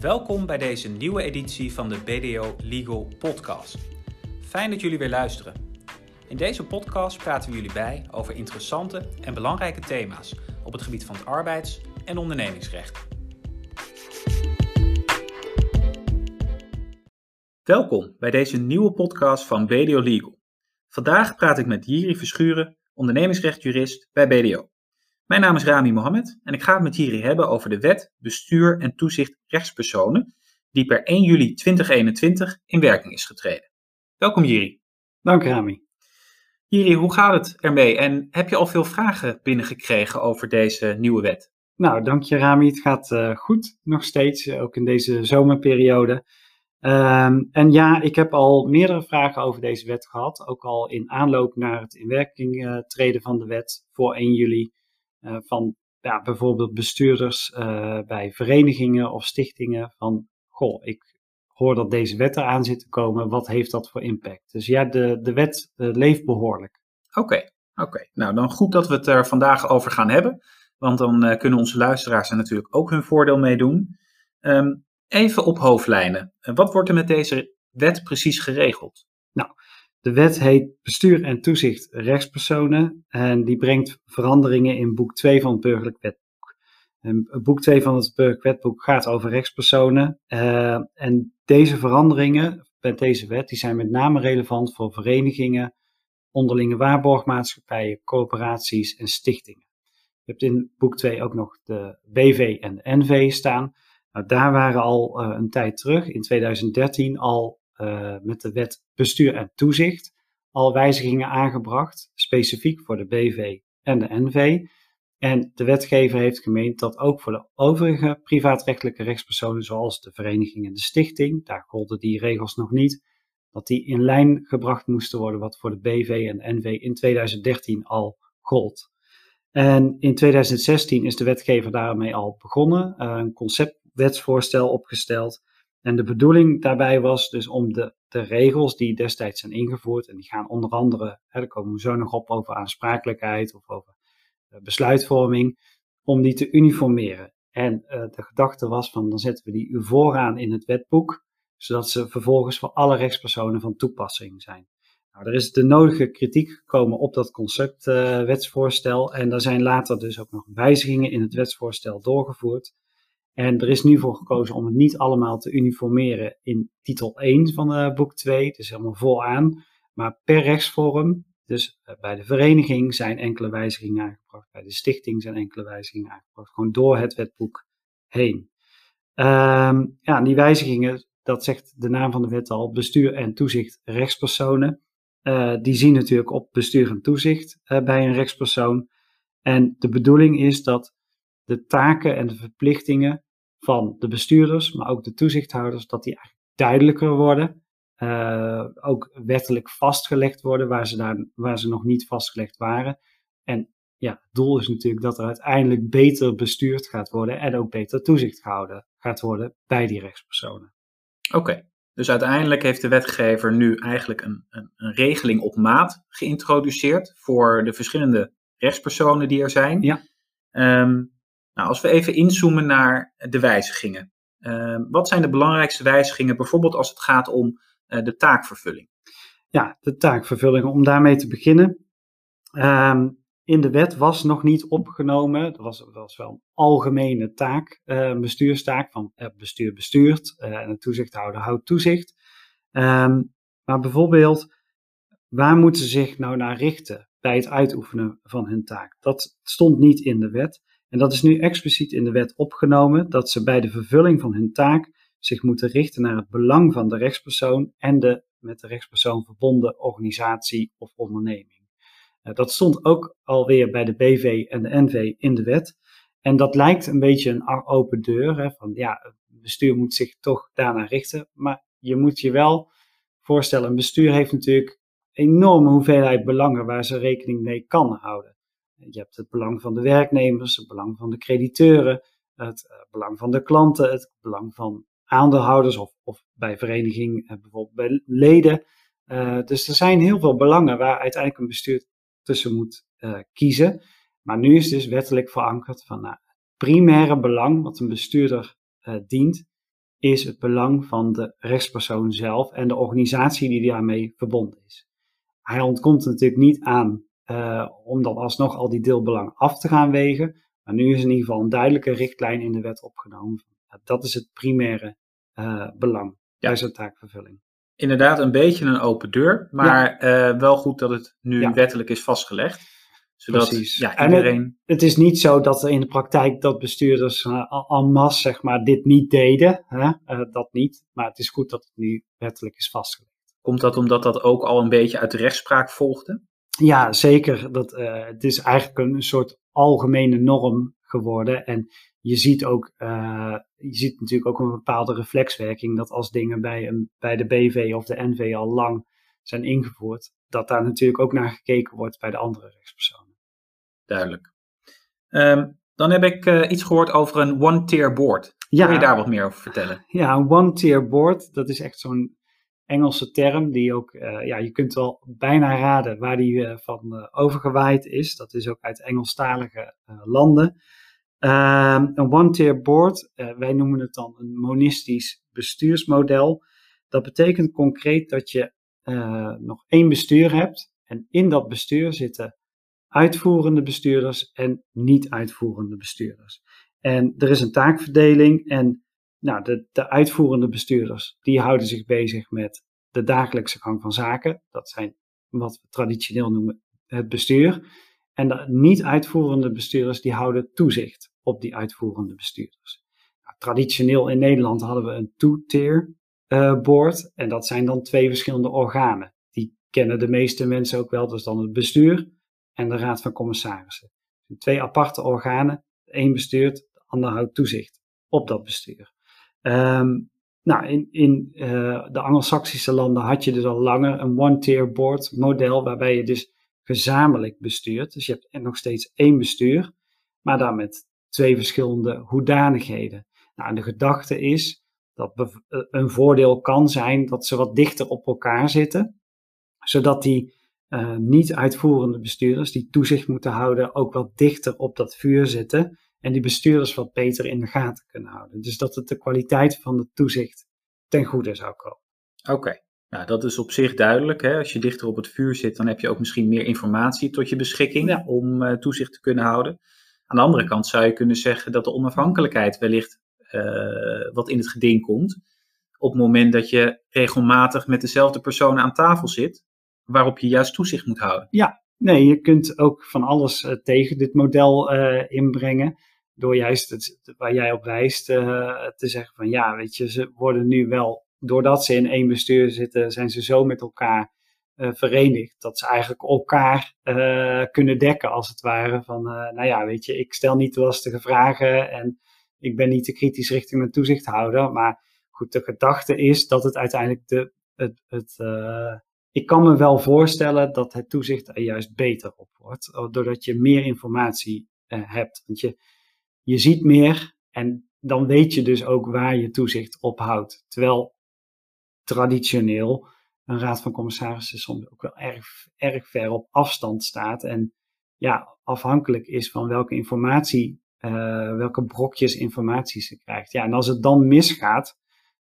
Welkom bij deze nieuwe editie van de BDO Legal Podcast. Fijn dat jullie weer luisteren. In deze podcast praten we jullie bij over interessante en belangrijke thema's op het gebied van het arbeids- en ondernemingsrecht. Welkom bij deze nieuwe podcast van BDO Legal. Vandaag praat ik met Jiri Verschuren, ondernemingsrechtjurist bij BDO. Mijn naam is Rami Mohammed en ik ga het met Jiri hebben over de wet bestuur en toezicht rechtspersonen die per 1 juli 2021 in werking is getreden. Welkom Jiri. Dank Rami. Jiri, hoe gaat het ermee en heb je al veel vragen binnengekregen over deze nieuwe wet? Nou, dank je Rami. Het gaat uh, goed nog steeds, ook in deze zomerperiode. Um, en ja, ik heb al meerdere vragen over deze wet gehad, ook al in aanloop naar het inwerking uh, treden van de wet voor 1 juli. Uh, van ja, bijvoorbeeld bestuurders uh, bij verenigingen of stichtingen van, goh, ik hoor dat deze wet eraan zit te komen, wat heeft dat voor impact? Dus ja, de, de wet uh, leeft behoorlijk. Oké, okay, oké. Okay. Nou, dan goed dat we het er vandaag over gaan hebben, want dan kunnen onze luisteraars er natuurlijk ook hun voordeel mee doen. Um, even op hoofdlijnen. Wat wordt er met deze wet precies geregeld? Nou, de wet heet Bestuur en Toezicht Rechtspersonen en die brengt veranderingen in boek 2 van het Burgerlijk Wetboek. En boek 2 van het Burgerlijk Wetboek gaat over rechtspersonen uh, en deze veranderingen met deze wet die zijn met name relevant voor verenigingen, onderlinge waarborgmaatschappijen, coöperaties en stichtingen. Je hebt in boek 2 ook nog de BV en de NV staan. Nou, daar waren al uh, een tijd terug, in 2013, al met de wet bestuur en toezicht al wijzigingen aangebracht, specifiek voor de BV en de NV. En de wetgever heeft gemeend dat ook voor de overige privaatrechtelijke rechtspersonen, zoals de vereniging en de stichting, daar golden die regels nog niet, dat die in lijn gebracht moesten worden wat voor de BV en de NV in 2013 al gold. En in 2016 is de wetgever daarmee al begonnen, uh, een conceptwetsvoorstel opgesteld. En de bedoeling daarbij was dus om de, de regels die destijds zijn ingevoerd, en die gaan onder andere, hè, daar komen we zo nog op over aansprakelijkheid of over besluitvorming, om die te uniformeren. En uh, de gedachte was van dan zetten we die vooraan in het wetboek, zodat ze vervolgens voor alle rechtspersonen van toepassing zijn. Nou, er is de nodige kritiek gekomen op dat conceptwetsvoorstel uh, en daar zijn later dus ook nog wijzigingen in het wetsvoorstel doorgevoerd. En er is nu voor gekozen om het niet allemaal te uniformeren in titel 1 van uh, boek 2. Het is helemaal volaan. Maar per rechtsvorm, dus uh, bij de vereniging zijn enkele wijzigingen aangebracht. Bij de stichting zijn enkele wijzigingen aangebracht. Gewoon door het wetboek heen. Um, ja, die wijzigingen, dat zegt de naam van de wet al, bestuur en toezicht rechtspersonen. Uh, die zien natuurlijk op bestuur en toezicht bij een rechtspersoon. En de bedoeling is dat de taken en de verplichtingen van de bestuurders, maar ook de toezichthouders, dat die eigenlijk duidelijker worden. Uh, ook wettelijk vastgelegd worden waar ze, daar, waar ze nog niet vastgelegd waren. En ja, het doel is natuurlijk dat er uiteindelijk beter bestuurd gaat worden en ook beter toezicht gehouden gaat worden bij die rechtspersonen. Oké, okay. dus uiteindelijk heeft de wetgever nu eigenlijk een, een, een, regeling op maat geïntroduceerd voor de verschillende rechtspersonen die er zijn. Ja. Um, nou, als we even inzoomen naar de wijzigingen. Uh, wat zijn de belangrijkste wijzigingen, bijvoorbeeld als het gaat om uh, de taakvervulling? Ja, de taakvervulling, om daarmee te beginnen. Um, in de wet was nog niet opgenomen, dat was, was wel een algemene taak, uh, bestuurstaak van het bestuur bestuurt en de toezichthouder houdt toezicht. Um, maar bijvoorbeeld, waar moeten ze zich nou naar richten bij het uitoefenen van hun taak? Dat stond niet in de wet. En dat is nu expliciet in de wet opgenomen dat ze bij de vervulling van hun taak zich moeten richten naar het belang van de rechtspersoon en de met de rechtspersoon verbonden organisatie of onderneming. Dat stond ook alweer bij de BV en de NV in de wet. En dat lijkt een beetje een open deur. Hè, van ja, het bestuur moet zich toch daarnaar richten. Maar je moet je wel voorstellen, een bestuur heeft natuurlijk enorme hoeveelheid belangen waar ze rekening mee kan houden. Je hebt het belang van de werknemers, het belang van de crediteuren, het belang van de klanten, het belang van aandeelhouders of, of bij vereniging uh, bijvoorbeeld bij leden. Uh, dus er zijn heel veel belangen waar uiteindelijk een bestuur tussen moet kiezen. Maar nu is dus wettelijk verankerd van nou, het primaire belang wat een bestuurder dient, is het belang van de rechtspersoon zelf en de organisatie die daarmee verbonden is. Hij ontkomt natuurlijk niet aan uh, om dan alsnog al die deelbelangen af te gaan wegen. Maar nu is in ieder geval een duidelijke richtlijn in de wet opgenomen. Dat is het primaire uh, belang bij zo'n taakvervulling. Inderdaad, een beetje een open deur, maar ja. uh, wel goed dat het nu ja. wettelijk is vastgelegd. Zodat Precies. Ja, iedereen... Het, het, is niet zo dat in de praktijk dat bestuurders uh, en masse zeg maar, dit niet deden. Hè? dat niet. Maar het is goed dat het nu wettelijk is vastgelegd. Komt dat omdat dat ook al een beetje uit de rechtspraak volgde? Ja, zeker. Dat, uh, het is eigenlijk een soort algemene norm geworden. En je ziet ook, uh, je ziet natuurlijk ook een bepaalde reflexwerking dat als dingen bij, een, bij de BV of de NV al lang zijn ingevoerd, dat daar natuurlijk ook naar gekeken wordt bij de andere rechtspersonen. Duidelijk. Um, dan heb ik uh, iets gehoord over een one-tier board. Ja, Kun je daar wat meer over vertellen? Ja, een one-tier board, dat is echt zo'n Engelse term, die ook, uh, ja, je kunt wel bijna raden waar die uh, van uh, overgewaaid is. Dat is ook uit Engelstalige landen. Ehm, een one-tier board, wij noemen het dan een monistisch bestuursmodel. Dat betekent concreet dat je nog één bestuur hebt en in dat bestuur zitten uitvoerende bestuurders en niet-uitvoerende bestuurders. En er is een taakverdeling en nou, de, de uitvoerende bestuurders, die houden zich bezig met de dagelijkse gang van zaken. Dat zijn wat we traditioneel noemen het bestuur. En de niet-uitvoerende bestuurders, die houden toezicht op die uitvoerende bestuurders. Nou, traditioneel in Nederland hadden we een two-tier uh, board. En dat zijn dan twee verschillende organen. Die kennen de meeste mensen ook wel. Dat is dan het bestuur en de raad van commissarissen. Twee aparte organen. De een bestuurt, de ander houdt toezicht op dat bestuur. Um, nou, in, in uh, de Anglo-Saxische landen had je dus al langer een one-tier board model, waarbij je dus gezamenlijk bestuurt. Dus je hebt nog steeds één bestuur, maar dan met twee verschillende hoedanigheden. Nou, de gedachte is dat eh, een voordeel kan zijn dat ze wat dichter op elkaar zitten, zodat die uh, niet uitvoerende bestuurders die toezicht moeten houden ook wat dichter op dat vuur zitten en die bestuurders wat beter in de gaten kunnen houden. Dus dat het de kwaliteit van het toezicht ten goede zou komen. Oké, nou dat is op zich duidelijk. Hè? Als je dichter op het vuur zit, dan heb je ook misschien meer informatie tot je beschikking om uh, toezicht te kunnen houden. Aan de andere kant zou je kunnen zeggen dat de onafhankelijkheid wellicht uh, wat in het geding komt. Op het moment dat je regelmatig met dezelfde personen aan tafel zit, waarop je juist toezicht moet houden. Ja, nee, je kunt ook van alles uh, tegen dit model inbrengen door juist het, waar jij op wijst, uh, te zeggen van ja, weet je, ze worden nu wel, doordat ze in één bestuur zitten, zijn ze zo met elkaar verenigd, dat ze eigenlijk elkaar kunnen dekken als het ware. Van nou ja, weet je, ik stel niet lastige vragen en ik ben niet te kritisch richting mijn toezichthouder, maar goed, de gedachte is dat het uiteindelijk de, het, het ik kan me wel voorstellen dat het toezicht er juist beter op wordt, doordat je meer informatie hebt. Want je, je ziet meer en dan weet je dus ook waar je toezicht op houdt. Terwijl traditioneel een raad van commissarissen soms ook wel erg, erg ver op afstand staat en ja, afhankelijk is van welke informatie, uh, welke brokjes informatie ze krijgt. Ja, en als het dan misgaat,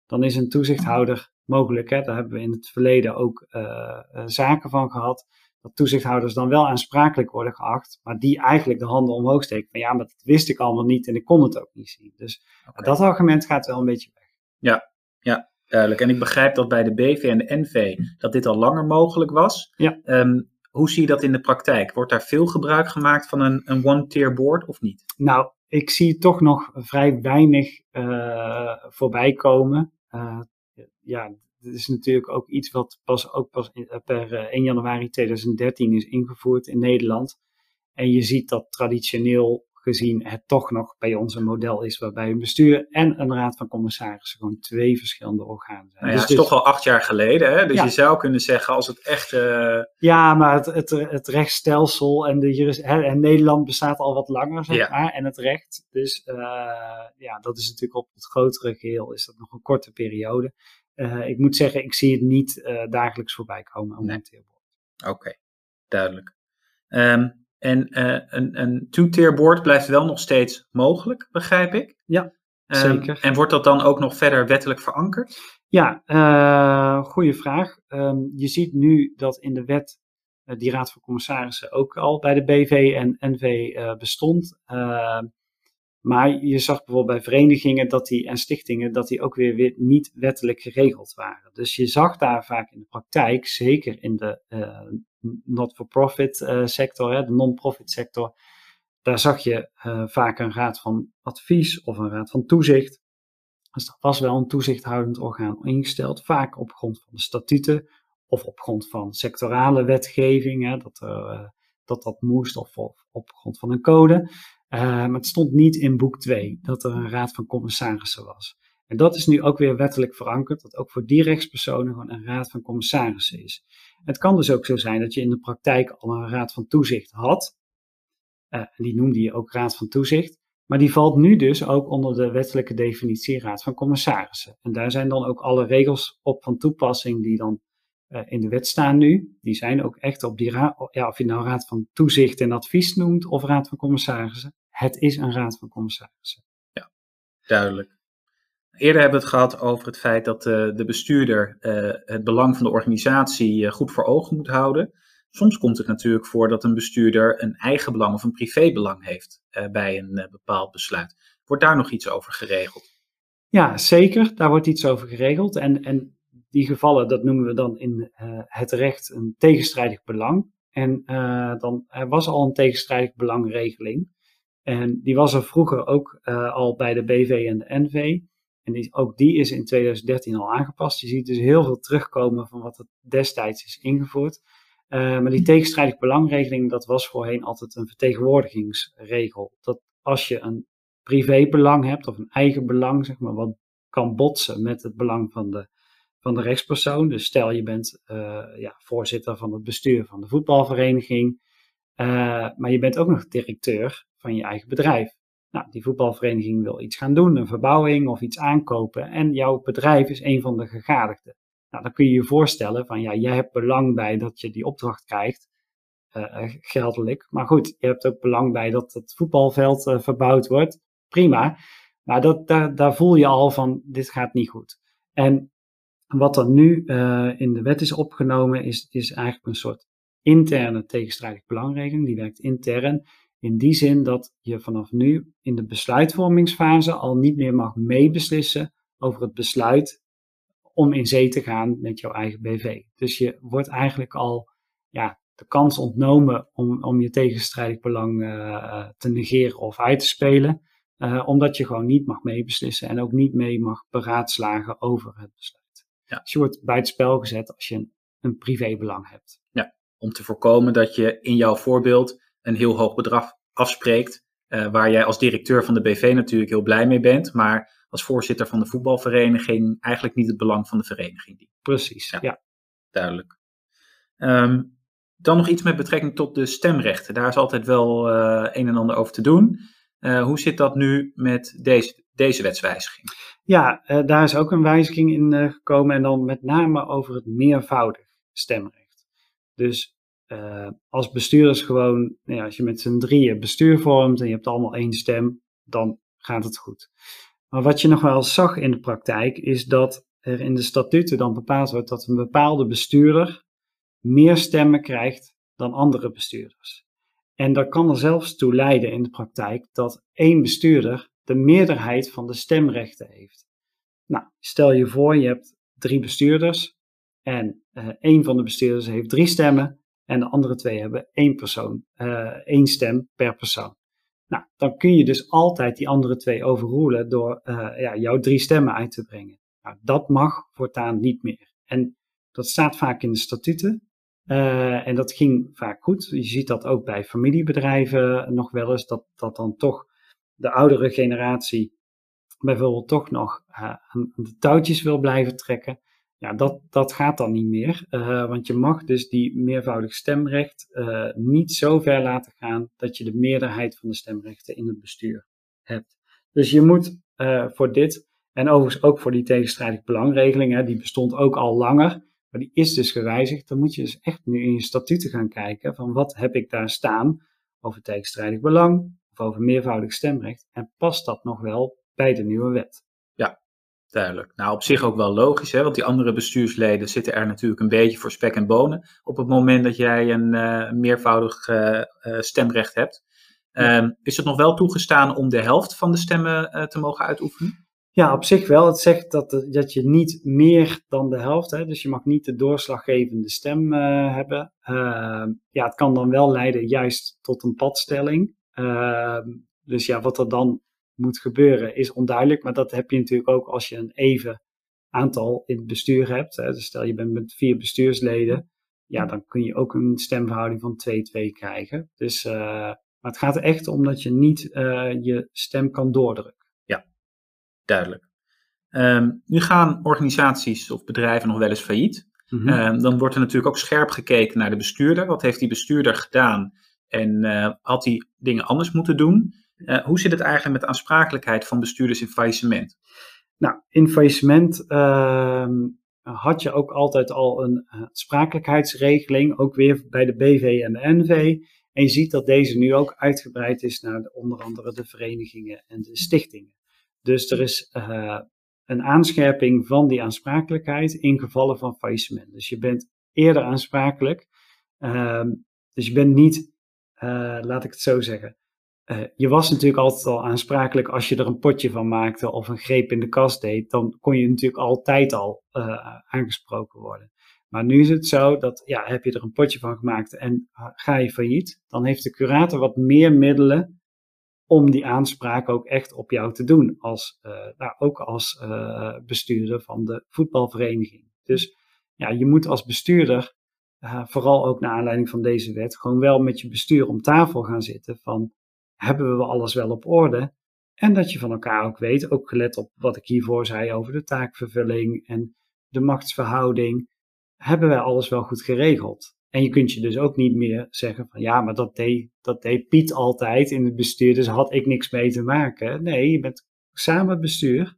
dan is een toezichthouder mogelijk. Hè? Daar hebben we in het verleden ook uh, zaken van gehad dat toezichthouders dan wel aansprakelijk worden geacht, maar die eigenlijk de handen omhoog steken van ja, maar dat wist ik allemaal niet en ik kon het ook niet zien. Dus okay. dat argument gaat wel een beetje weg. Ja, ja, duidelijk. En ik begrijp dat bij de BV en de NV dat dit al langer mogelijk was. Ja. Um, hoe zie je dat in de praktijk? Wordt daar veel gebruik gemaakt van een, een one-tier board of niet? Nou, ik zie toch nog vrij weinig uh, voorbij komen. Uh, ja, dit is natuurlijk ook iets wat pas, ook pas per 1 eh, januari 2013 is ingevoerd in Nederland. En je ziet dat traditioneel gezien het toch nog bij ons een model is waarbij een bestuur en een raad van commissarissen gewoon twee verschillende organen zijn. Nou ja, dus het is toch al acht jaar geleden, hè? dus ja. je zou kunnen zeggen als het echt... Uh... Ja, maar het, het, het rechtsstelsel en, de juris, hè, en Nederland bestaat al wat langer, zeg ja. maar, en het recht. Dus uh, ja, dat is natuurlijk op het grotere geheel is dat nog een korte periode. Uh, ik moet zeggen, ik zie het niet dagelijks voorbij komen. Nee. Oké, okay, duidelijk. Um, en uh, een, een two-tier board blijft wel nog steeds mogelijk, begrijp ik? Ja. Ehm, Zeker. En wordt dat dan ook nog verder wettelijk verankerd? Ja, uh, goede vraag. Um, je ziet nu dat in de wet uh, die Raad van Commissarissen ook al bij de BV en NV bestond. Ehm, maar je zag bijvoorbeeld bij verenigingen dat die, en stichtingen dat die ook weer, weer niet wettelijk geregeld waren. Dus je zag daar vaak in de praktijk, zeker in de not-for-profit sector, hè, de non-profit sector, daar zag je vaak een raad van advies of een raad van toezicht dus er was wel een toezichthoudend orgaan ingesteld, vaak op grond van de statuten of op grond van sectorale wetgeving, hè, dat, uh, dat dat moest, of, op grond van een code. Maar het stond niet in boek 2 dat er een raad van commissarissen was. En dat is nu ook weer wettelijk verankerd, dat ook voor die rechtspersonen gewoon een raad van commissarissen is. Het kan dus ook zo zijn dat je in de praktijk al een raad van toezicht had. Uh, die noemde je ook raad van toezicht. Maar die valt nu dus ook onder de wettelijke definitie Raad van Commissarissen. En daar zijn dan ook alle regels op van toepassing die dan uh, in de wet staan nu. Die zijn ook echt op die raad, ja, of je nou Raad van Toezicht en Advies noemt of Raad van Commissarissen. Het is een Raad van Commissarissen. Ja, duidelijk. Eerder hebben we het gehad over het feit dat uh, de bestuurder uh, het belang van de organisatie goed voor ogen moet houden. Soms komt het natuurlijk voor dat een bestuurder een eigen belang of een privébelang heeft bij een bepaald besluit. Wordt daar nog iets over geregeld? Ja, zeker. Daar wordt iets over geregeld. En, en die gevallen, dat noemen we dan in het recht een tegenstrijdig belang. En dan, er was al een tegenstrijdig belangregeling. En die was er vroeger ook al bij de BV en de NV. En die, ook die is in 2013 al aangepast. Je ziet dus heel veel terugkomen van wat er destijds is ingevoerd. Uh, maar die tegenstrijdig belangregeling, dat was voorheen altijd een vertegenwoordigingsregel. Dat als je een privébelang hebt of een eigen belang, zeg maar, wat kan botsen met het belang van de, van de rechtspersoon. Dus stel je bent uh, ja, voorzitter van het bestuur van de voetbalvereniging, uh, maar je bent ook nog directeur van je eigen bedrijf. Nou, die voetbalvereniging wil iets gaan doen, een verbouwing of iets aankopen en jouw bedrijf is een van de gegadigden. Nou, dan kun je je voorstellen van ja, jij hebt belang bij dat je die opdracht krijgt, uh, geldelijk. Maar goed, je hebt ook belang bij dat het voetbalveld uh, verbouwd wordt. Prima. Maar dat, daar, daar voel je al van, dit gaat niet goed. En wat er nu in de wet is opgenomen, is, is eigenlijk een soort interne tegenstrijdig belangregeling. Die werkt intern. In die zin dat je vanaf nu in de besluitvormingsfase al niet meer mag meebeslissen over het besluit om in zee te gaan met jouw eigen BV. Dus je wordt eigenlijk al ja, de kans ontnomen om, om je tegenstrijdig belang uh, te negeren of uit te spelen, uh, omdat je gewoon niet mag meebeslissen en ook niet mee mag beraadslagen over het besluit. Ja. Dus je wordt buitenspel gezet als je een, een privébelang hebt. Ja, om te voorkomen dat je in jouw voorbeeld een heel hoog bedrag afspreekt, uh, waar jij als directeur van de BV natuurlijk heel blij mee bent, maar als voorzitter van de voetbalvereniging eigenlijk niet het belang van de vereniging dient. Precies, ja. ja. Duidelijk. Um, dan nog iets met betrekking tot de stemrechten. Daar is altijd wel uh, een en ander over te doen. Uh, hoe zit dat nu met deze, deze wetswijziging? Ja, daar is ook een wijziging in gekomen en dan met name over het meervoudig stemrecht. Dus als bestuurders gewoon, nou ja, als je met z'n drieën bestuur vormt en je hebt allemaal één stem, dan gaat het goed. Maar wat je nog wel zag in de praktijk is dat er in de statuten dan bepaald wordt dat een bepaalde bestuurder meer stemmen krijgt dan andere bestuurders. En dat kan er zelfs toe leiden in de praktijk dat één bestuurder de meerderheid van de stemrechten heeft. Nou, stel je voor je hebt drie bestuurders en uh, één van de bestuurders heeft drie stemmen en de andere twee hebben één persoon, uh, één stem per persoon. Nou, dan kun je dus altijd die andere twee overroelen door uh, ja, jouw drie stemmen uit te brengen. Nou, dat mag voortaan niet meer. En dat staat vaak in de statuten. Uh, en dat ging vaak goed. Je ziet dat ook bij familiebedrijven nog wel eens, dat, dat dan toch de oudere generatie bijvoorbeeld toch nog uh, de touwtjes wil blijven trekken. Ja, dat, dat gaat dan niet meer, uh, want je mag dus die meervoudig stemrecht uh, niet zo ver laten gaan dat je de meerderheid van de stemrechten in het bestuur hebt. Dus je moet uh, voor dit, en overigens ook voor die tegenstrijdig belangregeling, hè, die bestond ook al langer, maar die is dus gewijzigd. Dan moet je dus echt nu in je statuten gaan kijken van wat heb ik daar staan over tegenstrijdig belang of over meervoudig stemrecht en past dat nog wel bij de nieuwe wet. Duidelijk. Nou, op zich ook wel logisch, hè? want die andere bestuursleden zitten er natuurlijk een beetje voor spek en bonen op het moment dat jij een uh, meervoudig uh, uh, stemrecht hebt. Ehm, is het nog wel toegestaan om de helft van de stemmen te mogen uitoefenen? Ja, op zich wel. Het zegt dat, dat je niet meer dan de helft, hè, dus je mag niet de doorslaggevende stem hebben. Ehm, ja, het kan dan wel leiden juist tot een padstelling. Ehm, dus ja, wat er dan moet gebeuren is onduidelijk. Maar dat heb je natuurlijk ook als je een even aantal in het bestuur hebt. Hè. Dus stel je bent met vier bestuursleden. Ja, dan kun je ook een stemverhouding van 2-2 krijgen. Dus, uh, maar het gaat er echt om dat je niet uh, je stem kan doordrukken. Ja, duidelijk. Um, nu gaan organisaties of bedrijven nog wel eens failliet. Mm -hmm. um, dan wordt er natuurlijk ook scherp gekeken naar de bestuurder. Wat heeft die bestuurder gedaan? En uh, had hij dingen anders moeten doen? Uh, hoe zit het eigenlijk met de aansprakelijkheid van bestuurders in faillissement? Nou, in faillissement uh, had je ook altijd al een aansprakelijkheidsregeling, ook weer bij de BV en de NV. En je ziet dat deze nu ook uitgebreid is naar de, onder andere de verenigingen en de stichtingen. Dus er is uh, een aanscherping van die aansprakelijkheid in gevallen van faillissement. Dus je bent eerder aansprakelijk. Uh, dus je bent niet, laat ik het zo zeggen, uh, je was natuurlijk altijd al aansprakelijk als je er een potje van maakte of een greep in de kast deed. Dan kon je natuurlijk altijd al uh, aangesproken worden. Maar nu is het zo dat, ja, heb je er een potje van gemaakt en uh, ga je failliet, dan heeft de curator wat meer middelen om die aanspraak ook echt op jou te doen. Als, nou, ook als bestuurder van de voetbalvereniging. Dus ja, je moet als bestuurder, vooral ook naar aanleiding van deze wet, gewoon wel met je bestuur om tafel gaan zitten van hebben we alles wel op orde? En dat je van elkaar ook weet, ook gelet op wat ik hiervoor zei over de taakvervulling en de machtsverhouding, hebben wij alles wel goed geregeld? En je kunt je dus ook niet meer zeggen van ja, maar dat deed, dat deed Piet altijd in het bestuur, dus had ik niks mee te maken. Nee, je bent samen bestuur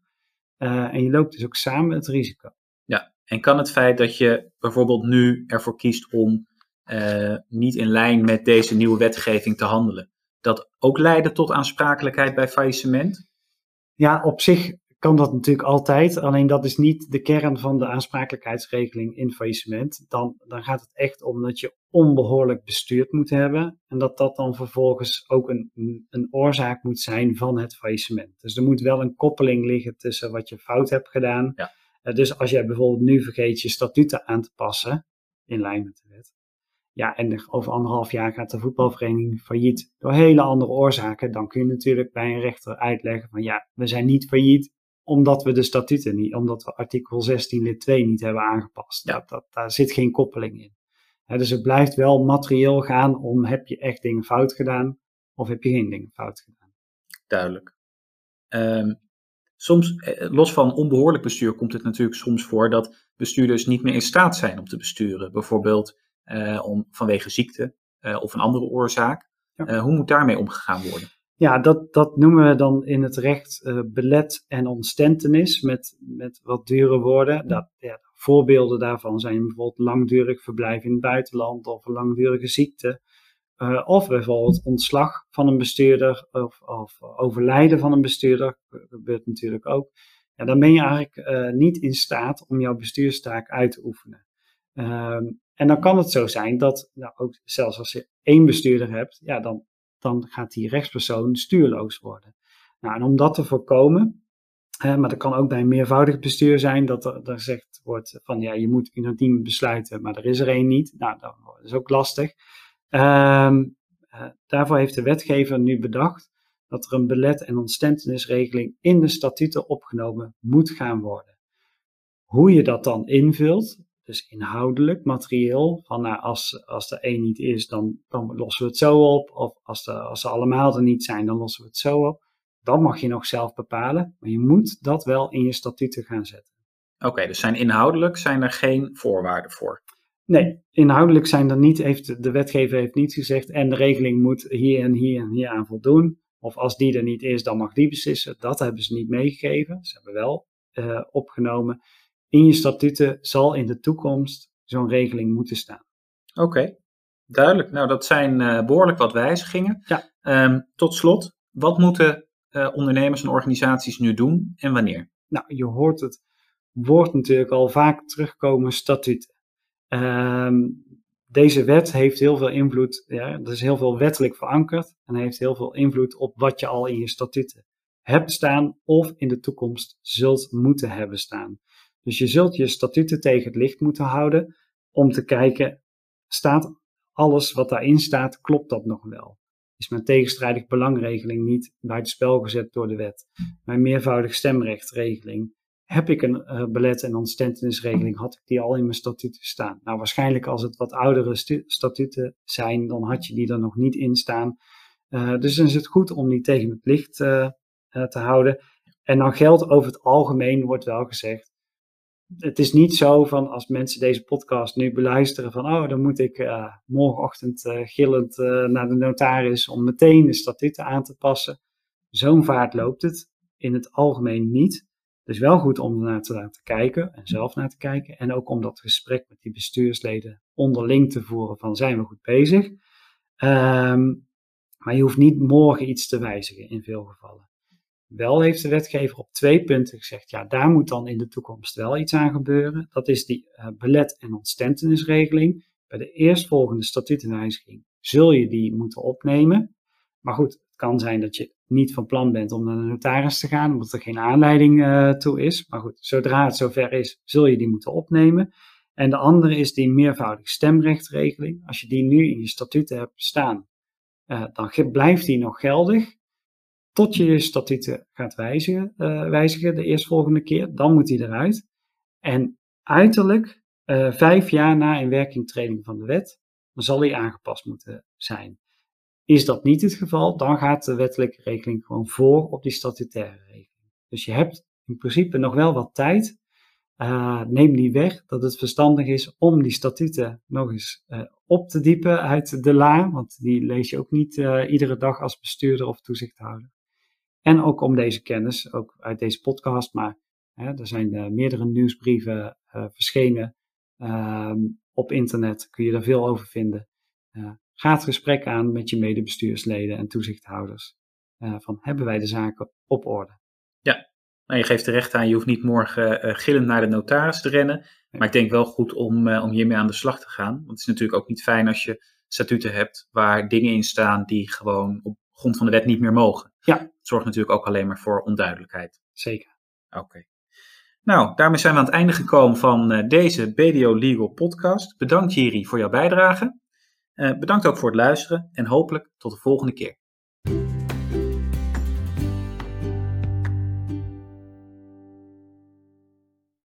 uh, en je loopt dus ook samen het risico. Ja, en kan het feit dat je bijvoorbeeld nu ervoor kiest om uh, niet in lijn met deze nieuwe wetgeving te handelen, dat ook leiden tot aansprakelijkheid bij faillissement? Ja, op zich kan dat natuurlijk altijd. Alleen dat is niet de kern van de aansprakelijkheidsregeling in faillissement. Dan, dan gaat het echt om dat je onbehoorlijk bestuurd moet hebben. En dat dat dan vervolgens ook een, een oorzaak moet zijn van het faillissement. Dus er moet wel een koppeling liggen tussen wat je fout hebt gedaan. Ja. Dus als jij bijvoorbeeld nu vergeet je statuten aan te passen, in lijn met ja, en over anderhalf jaar gaat de voetbalvereniging failliet door hele andere oorzaken. Dan kun je natuurlijk bij een rechter uitleggen van ja, we zijn niet failliet omdat we de statuten niet, omdat we artikel 16 lid 2 niet hebben aangepast. Ja. Dat, dat, daar zit geen koppeling in. dus het blijft wel materieel gaan om heb je echt dingen fout gedaan of heb je geen dingen fout gedaan. Duidelijk. Um, soms, los van onbehoorlijk bestuur, komt het natuurlijk soms voor dat bestuurders niet meer in staat zijn om te besturen. Bijvoorbeeld om, vanwege ziekte uh, of een andere oorzaak. Ja. Uh, hoe moet daarmee omgegaan worden? Ja, dat, dat noemen we dan in het recht belet en ontstentenis met, met wat dure woorden. Dat, ja, voorbeelden daarvan zijn bijvoorbeeld langdurig verblijf in het buitenland of een langdurige ziekte. of bijvoorbeeld ontslag van een bestuurder of, of overlijden van een bestuurder, dat gebeurt natuurlijk ook. Ja, dan ben je eigenlijk niet in staat om jouw bestuurstaak uit te oefenen. En dan kan het zo zijn dat, nou, ook zelfs als je één bestuurder hebt, ja, dan, dan gaat die rechtspersoon stuurloos worden. Nou, en om dat te voorkomen, maar dat kan ook bij een meervoudig bestuur zijn, dat er, er gezegd wordt van ja, je moet unaniem besluiten, maar er is er één niet. Nou, dat is ook lastig. Um, uh, daarvoor heeft de wetgever nu bedacht dat er een belet- en ontstentenisregeling in de statuten opgenomen moet gaan worden. Hoe je dat dan invult, dus inhoudelijk, materieel, van nou, als, als er één niet is, dan, dan lossen we het zo op. Of als, de, als ze allemaal er niet zijn, dan lossen we het zo op. Dat mag je nog zelf bepalen, maar je moet dat wel in je statuten gaan zetten. Oké, okay, dus zijn inhoudelijk zijn er geen voorwaarden voor? Nee, inhoudelijk zijn er niet, heeft de wetgever heeft niet gezegd en de regeling moet hier en hier en hier aan voldoen. Of als die er niet is, dan mag die beslissen. Dat hebben ze niet meegegeven. Ze hebben wel uh, opgenomen in je statuten zal in de toekomst zo'n regeling moeten staan. Oké, okay. duidelijk. Nou, dat zijn uh, behoorlijk wat wijzigingen. Ja. Um, tot slot, wat moeten ondernemers en organisaties nu doen en wanneer? Nou, je hoort het woord natuurlijk al vaak terugkomen, statuten. Ehm, deze wet heeft heel veel invloed, ja, er is heel veel wettelijk verankerd en heeft heel veel invloed op wat je al in je statuten hebt staan of in de toekomst zult moeten hebben staan. Dus je zult je statuten tegen het licht moeten houden om te kijken, staat alles wat daarin staat, klopt dat nog wel? Is mijn tegenstrijdig belangregeling niet buitenspel gezet door de wet? Mijn meervoudig stemrechtregeling, heb ik een uh, belet- en ontstentenisregeling, had ik die al in mijn statuten staan? Nou, waarschijnlijk als het wat oudere statuten zijn, dan had je die er nog niet in staan. Uh, dus dan is het goed om die tegen het licht uh, te houden. En dan geldt over het algemeen, wordt wel gezegd, het is niet zo van als mensen deze podcast nu beluisteren van, oh, dan moet ik morgenochtend gillend naar de notaris om meteen de statuten aan te passen. Zo'n vaart loopt het in het algemeen niet. Dus wel goed om naar te laten kijken en zelf naar te kijken. En ook om dat gesprek met die bestuursleden onderling te voeren van zijn we goed bezig. Um, maar je hoeft niet morgen iets te wijzigen in veel gevallen. Wel heeft de wetgever op twee punten gezegd, ja, daar moet dan in de toekomst wel iets aan gebeuren. Dat is die uh, belet- en ontstentenisregeling. Bij de eerstvolgende statutenwijziging zul je die moeten opnemen. Maar goed, het kan zijn dat je niet van plan bent om naar de notaris te gaan, omdat er geen aanleiding uh, toe is. Maar goed, zodra het zover is, zul je die moeten opnemen. En de andere is die meervoudige stemrechtregeling. Als je die nu in je statuten hebt staan, uh, dan blijft die nog geldig. Tot je je statuten gaat wijzigen, uh, wijzigen de eerstvolgende keer, dan moet die eruit. En uiterlijk, vijf jaar na inwerkingtreding van de wet, dan zal die aangepast moeten zijn. Is dat niet het geval, dan gaat de wettelijke regeling gewoon voor op die statutaire regeling. Dus je hebt in principe nog wel wat tijd. Neem die weg dat het verstandig is om die statuten nog eens op te diepen uit de la, want die lees je ook niet iedere dag als bestuurder of toezichthouder. En ook om deze kennis, ook uit deze podcast, maar er zijn meerdere nieuwsbrieven verschenen ehm, op internet, kun je daar veel over vinden. Ga het gesprek aan met je medebestuursleden en toezichthouders. Van hebben wij de zaken op orde? Ja, nou, je geeft terecht aan, je hoeft niet morgen gillend naar de notaris te rennen. Maar ik denk wel goed om, om hiermee aan de slag te gaan. Want het is natuurlijk ook niet fijn als je statuten hebt waar dingen in staan die gewoon op grond van de wet niet meer mogen. Ja. Zorgt natuurlijk ook alleen maar voor onduidelijkheid. Zeker. Oké. Okay. Nou, daarmee zijn we aan het einde gekomen van deze BDO Legal podcast. Bedankt Jiri voor jouw bijdrage. Uh, bedankt ook voor het luisteren en hopelijk tot de volgende keer.